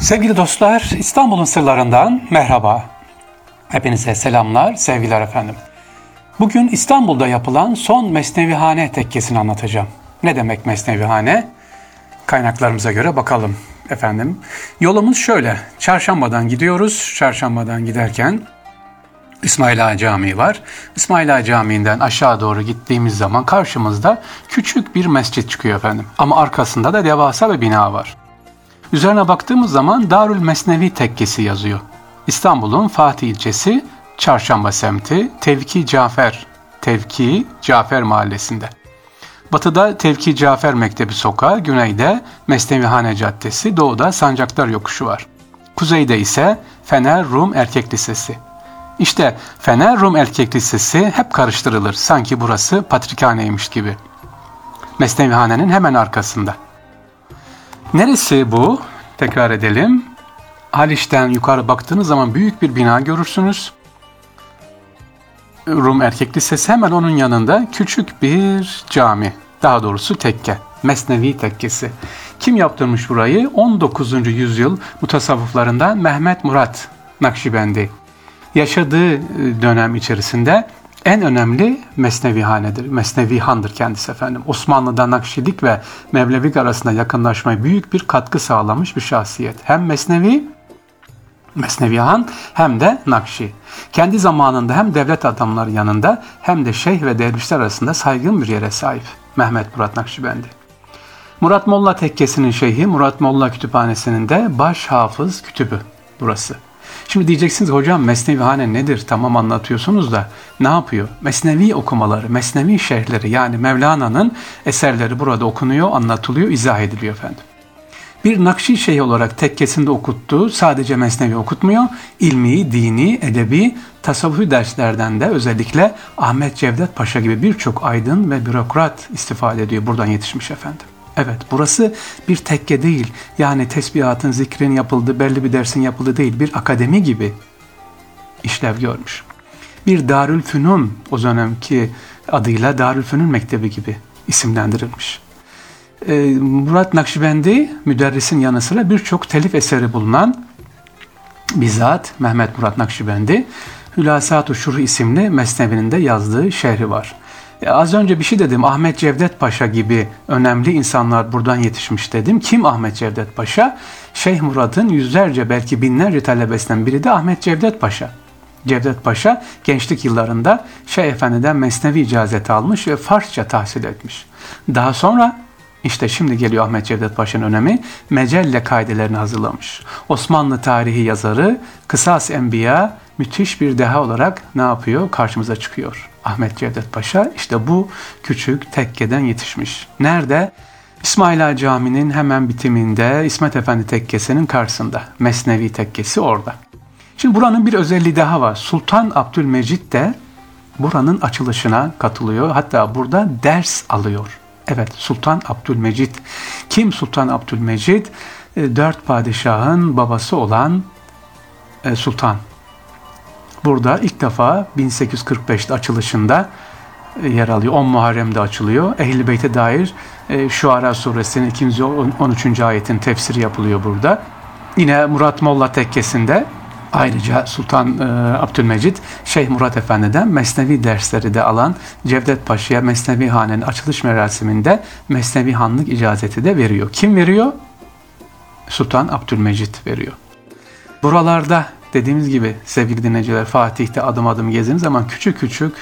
Sevgili dostlar, İstanbul'un sırlarından merhaba. Hepinize selamlar, sevgiler efendim. Bugün İstanbul'da yapılan son Mesnevihane tekkesini anlatacağım. Ne demek Mesnevihane? Kaynaklarımıza göre bakalım efendim. Yolumuz şöyle. Çarşamba'dan gidiyoruz. Çarşamba'dan giderken İsmail Ağa Camii var. İsmail Ağa Camii'nden aşağı doğru gittiğimiz zaman karşımızda küçük bir mescit çıkıyor efendim. Ama arkasında da devasa bir bina var. Üzerine baktığımız zaman Darül Mesnevi Tekkesi yazıyor. İstanbul'un Fatih ilçesi Çarşamba semti Tevki Cafer, Tevki Cafer mahallesinde. Batıda Tevki Cafer Mektebi Sokağı, güneyde Mesnevihane Caddesi, doğuda Sancaktar Yokuşu var. Kuzeyde ise Fener Rum Erkek Lisesi. İşte Fener Rum Erkek Lisesi hep karıştırılır. Sanki burası patrikhaneymiş gibi. Mesnevihanenin hemen arkasında. Neresi bu? Tekrar edelim. Haliç'ten yukarı baktığınız zaman büyük bir bina görürsünüz. Rum Erkek Lisesi hemen onun yanında küçük bir cami. Daha doğrusu tekke. Mesnevi Tekkesi. Kim yaptırmış burayı? 19. yüzyıl mutasavvıflarından Mehmet Murat Nakşibendi. Yaşadığı e, dönem içerisinde en önemli Mesnevihanedir. Mesnevihandır kendisi efendim. Osmanlı'da Nakşilik ve Mevlevik arasında yakınlaşmaya büyük bir katkı sağlamış bir şahsiyet. Hem Mesnevi Mesnevihan hem de Nakşi. Kendi zamanında hem devlet adamları yanında hem de şeyh ve dervişler arasında saygın bir yere sahip Mehmet Murat Nakşibendi. Murat Molla Tekkesi'nin şeyhi Murat Molla Kütüphanesi'nin de baş hafız kütübü burası. Şimdi diyeceksiniz hocam Mesnevihane nedir? Tamam anlatıyorsunuz da ne yapıyor? Mesnevi okumaları, Mesnevi şerhleri yani Mevlana'nın eserleri burada okunuyor, anlatılıyor, izah ediliyor efendim. Bir Nakşi şeyh olarak tekkesinde okuttuğu sadece Mesnevi okutmuyor, ilmi, dini, edebi, tasavvufi derslerden de özellikle Ahmet Cevdet Paşa gibi birçok aydın ve bürokrat istifade ediyor. Buradan yetişmiş efendim. Evet burası bir tekke değil. Yani tesbihatın, zikrin yapıldığı, belli bir dersin yapıldığı değil. Bir akademi gibi işlev görmüş. Bir Darül Fünun o dönemki adıyla Darül Fünun Mektebi gibi isimlendirilmiş. Ee, Murat Nakşibendi müderrisin yanı sıra birçok telif eseri bulunan bizzat Mehmet Murat Nakşibendi Hülasat-ı Şuruh isimli mesnevinin de yazdığı şehri var. E, az önce bir şey dedim. Ahmet Cevdet Paşa gibi önemli insanlar buradan yetişmiş dedim. Kim Ahmet Cevdet Paşa? Şeyh Murat'ın yüzlerce belki binlerce talebesinden biri de Ahmet Cevdet Paşa. Cevdet Paşa gençlik yıllarında Şeyh Efendi'den mesnevi icazeti almış ve Farsça tahsil etmiş. Daha sonra işte şimdi geliyor Ahmet Cevdet Paşa'nın önemi. Mecelle kaidelerini hazırlamış. Osmanlı tarihi yazarı Kısas Enbiya müthiş bir deha olarak ne yapıyor? Karşımıza çıkıyor. Ahmet Cevdet Paşa işte bu küçük tekkeden yetişmiş. Nerede? İsmaila Camii'nin hemen bitiminde İsmet Efendi Tekkesi'nin karşısında. Mesnevi Tekkesi orada. Şimdi buranın bir özelliği daha var. Sultan Abdülmecit de buranın açılışına katılıyor. Hatta burada ders alıyor. Evet Sultan Abdülmecit. Kim Sultan Abdülmecit? E, dört padişahın babası olan e, sultan. Burada ilk defa 1845'te açılışında e, yer alıyor. 10 Muharrem'de açılıyor. Ehl-i Beyt'e dair e, Şuara suresinin 2. 13. ayetin tefsiri yapılıyor burada. Yine Murat Molla tekkesinde ayrıca Sultan e, Abdülmecit Şeyh Murat Efendi'den Mesnevi dersleri de alan Cevdet Paşa'ya Mesnevi Hane'nin açılış merasiminde Mesnevi Hanlık icazeti de veriyor. Kim veriyor? Sultan Abdülmecit veriyor. Buralarda dediğimiz gibi sevgili dinleyiciler Fatih'te adım adım gezdiğiniz zaman küçük küçük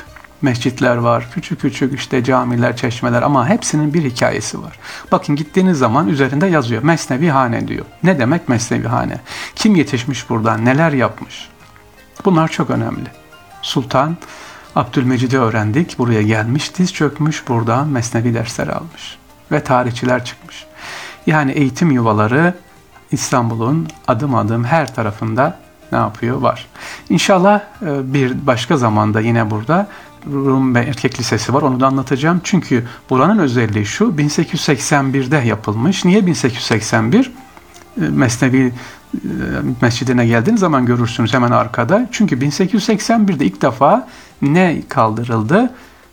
mescitler var, küçük küçük işte camiler, çeşmeler ama hepsinin bir hikayesi var. Bakın gittiğiniz zaman üzerinde yazıyor. Mesnevi Hane diyor. Ne demek Mesnevi Hane? Kim yetişmiş buradan, neler yapmış? Bunlar çok önemli. Sultan Abdülmecid'i öğrendik. Buraya gelmiş, diz çökmüş, buradan mesnevi dersler almış. Ve tarihçiler çıkmış. Yani eğitim yuvaları İstanbul'un adım adım her tarafında ne yapıyor? Var. İnşallah e, bir başka zamanda yine burada Rum ve Erkek Lisesi var. Onu da anlatacağım. Çünkü buranın özelliği şu. 1881'de yapılmış. Niye 1881? E, Mesnevi e, mescidine geldiğiniz zaman görürsünüz hemen arkada. Çünkü 1881'de ilk defa ne kaldırıldı?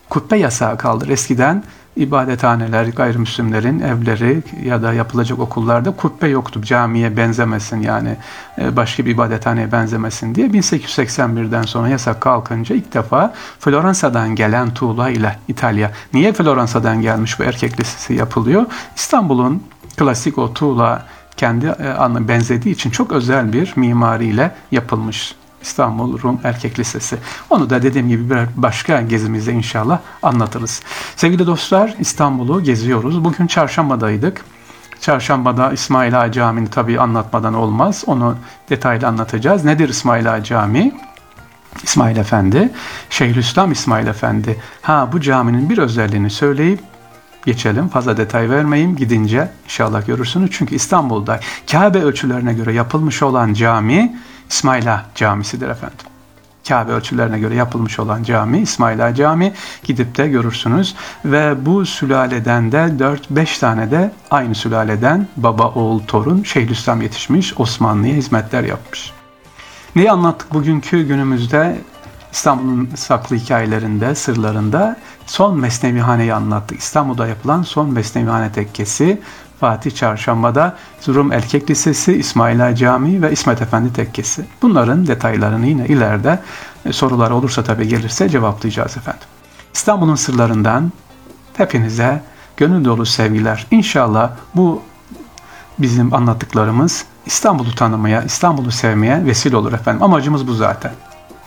Kubbe yasağı kaldır. Eskiden ibadethaneler, gayrimüslimlerin evleri ya da yapılacak okullarda kubbe yoktu. Camiye benzemesin yani e, başka bir ibadethaneye benzemesin diye 1881'den sonra yasak kalkınca ilk defa Floransa'dan gelen tuğla ile İtalya. Niye Floransa'dan gelmiş bu erkek lisesi yapılıyor? İstanbul'un klasik o tuğla kendi e, benzediği için çok özel bir mimariyle yapılmış İstanbul Rum Erkek Lisesi. Onu da dediğim gibi bir başka gezimizde inşallah anlatırız. Sevgili dostlar İstanbul'u geziyoruz. Bugün çarşambadaydık. Çarşambada İsmail Ağa Camii'ni tabii anlatmadan olmaz. Onu detaylı anlatacağız. Nedir İsmail Ağa Camii? İsmail Efendi, Şeyhülislam İsmail Efendi. Ha bu caminin bir özelliğini söyleyip geçelim. Fazla detay vermeyeyim. Gidince inşallah görürsünüz. Çünkü İstanbul'da Kabe ölçülerine göre yapılmış olan cami İsmaila Camisi'dir efendim. Kabe ölçülerine göre yapılmış olan cami İsmaila Cami gidip de görürsünüz. Ve bu sülaleden de 4-5 tane de aynı sülaleden baba, oğul, torun Şeyhülislam yetişmiş, Osmanlı'ya hizmetler yapmış. Neyi anlattık bugünkü günümüzde? İstanbul'un saklı hikayelerinde, sırlarında son Mesnevihane'yi anlattık. İstanbul'da yapılan son Mesnevihane tekkesi Fatih Çarşamba'da Rum Erkek Lisesi, İsmaila Camii ve İsmet Efendi Tekkesi. Bunların detaylarını yine ileride e, sorular olursa tabii gelirse cevaplayacağız efendim. İstanbul'un sırlarından hepinize gönül dolu sevgiler. İnşallah bu bizim anlattıklarımız İstanbul'u tanımaya, İstanbul'u sevmeye vesile olur efendim. Amacımız bu zaten.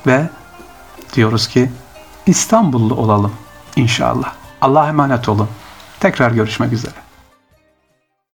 Ve diyoruz ki İstanbullu olalım inşallah. Allah'a emanet olun. Tekrar görüşmek üzere.